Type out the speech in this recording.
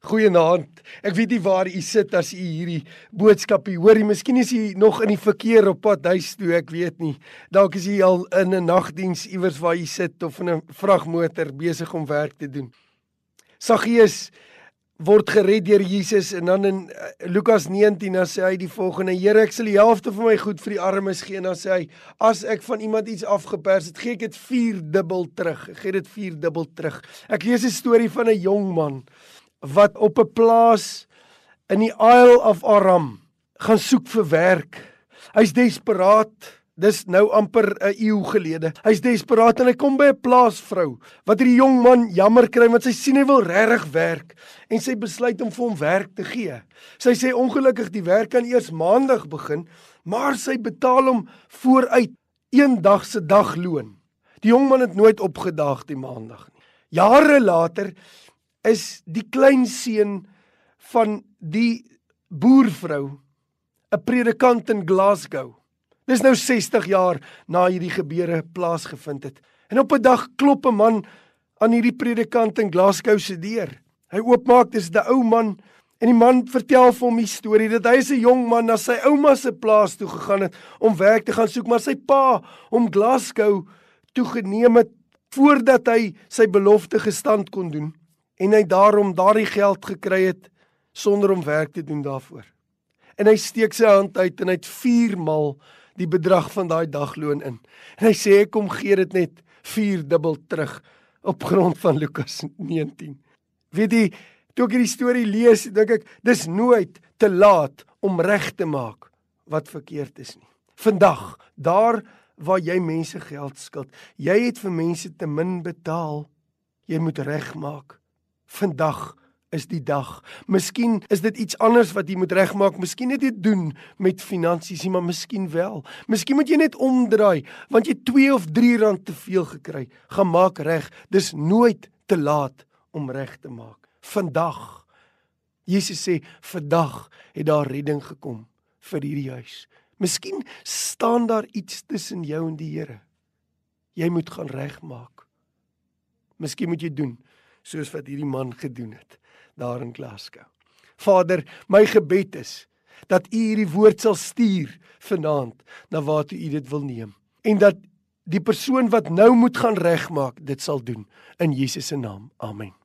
Goeienaand. Ek weet nie waar u sit as u hierdie boodskap hoor nie. Miskien is u nog in die verkeer op pad huis toe, ek weet nie. Dalk is u al in 'n nagdiens iewers waar u sit of in 'n vragmotor besig om werk te doen. Saggeus word gered deur Jesus en dan in uh, Lukas 19 dan sê hy die volgende: Here, ek sal die helfte van my goed vir die armes gee en dan sê hy: As ek van iemand iets afgepers het, gee ek dit 4 dubbel terug. Ek gee dit 4 dubbel terug. Ek lees 'n storie van 'n jong man wat op 'n plaas in die Isle of Aram gaan soek vir werk. Hy's desperaat. Dis nou amper 'n eeu gelede. Hy's desperaat en hy kom by 'n plaasvrou wat hierdie jong man jammer kry want sy sien hy wil regtig werk en sy besluit om vir hom werk te gee. Sy sê ongelukkig die werk kan eers maandag begin, maar sy betaal hom vooruit een dag se dagloon. Die jong man het nooit opgedaag die maandag nie. Jare later is die kleinseun van die boervrou 'n predikant in Glasgow. Dis nou 60 jaar na hierdie gebeure plaasgevind het. En op 'n dag klop 'n man aan hierdie predikant in Glasgow se deur. Hy oopmaak, dis 'n ou man en die man vertel vir hom die storie dat hy is 'n jong man na sy ouma se plaas toe gegaan het om werk te gaan soek, maar sy pa hom Glasgow toe geneem het voordat hy sy belofte gestand kon doen en hy daarom daardie geld gekry het sonder om werk te doen daarvoor. En hy steek sy hand uit en hy het 4 maal die bedrag van daai dagloon in. En hy sê kom gee dit net 4 dubbel terug op grond van Lukas 19. Weet jy, toe ek hierdie storie lees, dink ek dis nooit te laat om reg te maak wat verkeerd is nie. Vandag, daar waar jy mense geld skuld, jy het vir mense te min betaal, jy moet regmaak vandag is die dag. Miskien is dit iets anders wat jy moet regmaak. Miskien het dit doen met finansies, maar miskien wel. Miskien moet jy net omdraai want jy 2 of 3 rand te veel gekry. Gemaak reg. Dis nooit te laat om reg te maak. Vandag. Jesus sê vandag het daar redding gekom vir hierdie huis. Miskien staan daar iets tussen jou en die Here. Jy moet gaan regmaak. Miskien moet jy doen soos wat hierdie man gedoen het daar in Glasgow. Vader, my gebed is dat U hierdie woord sal stuur vanaand na waar U dit wil neem en dat die persoon wat nou moet gaan regmaak dit sal doen in Jesus se naam. Amen.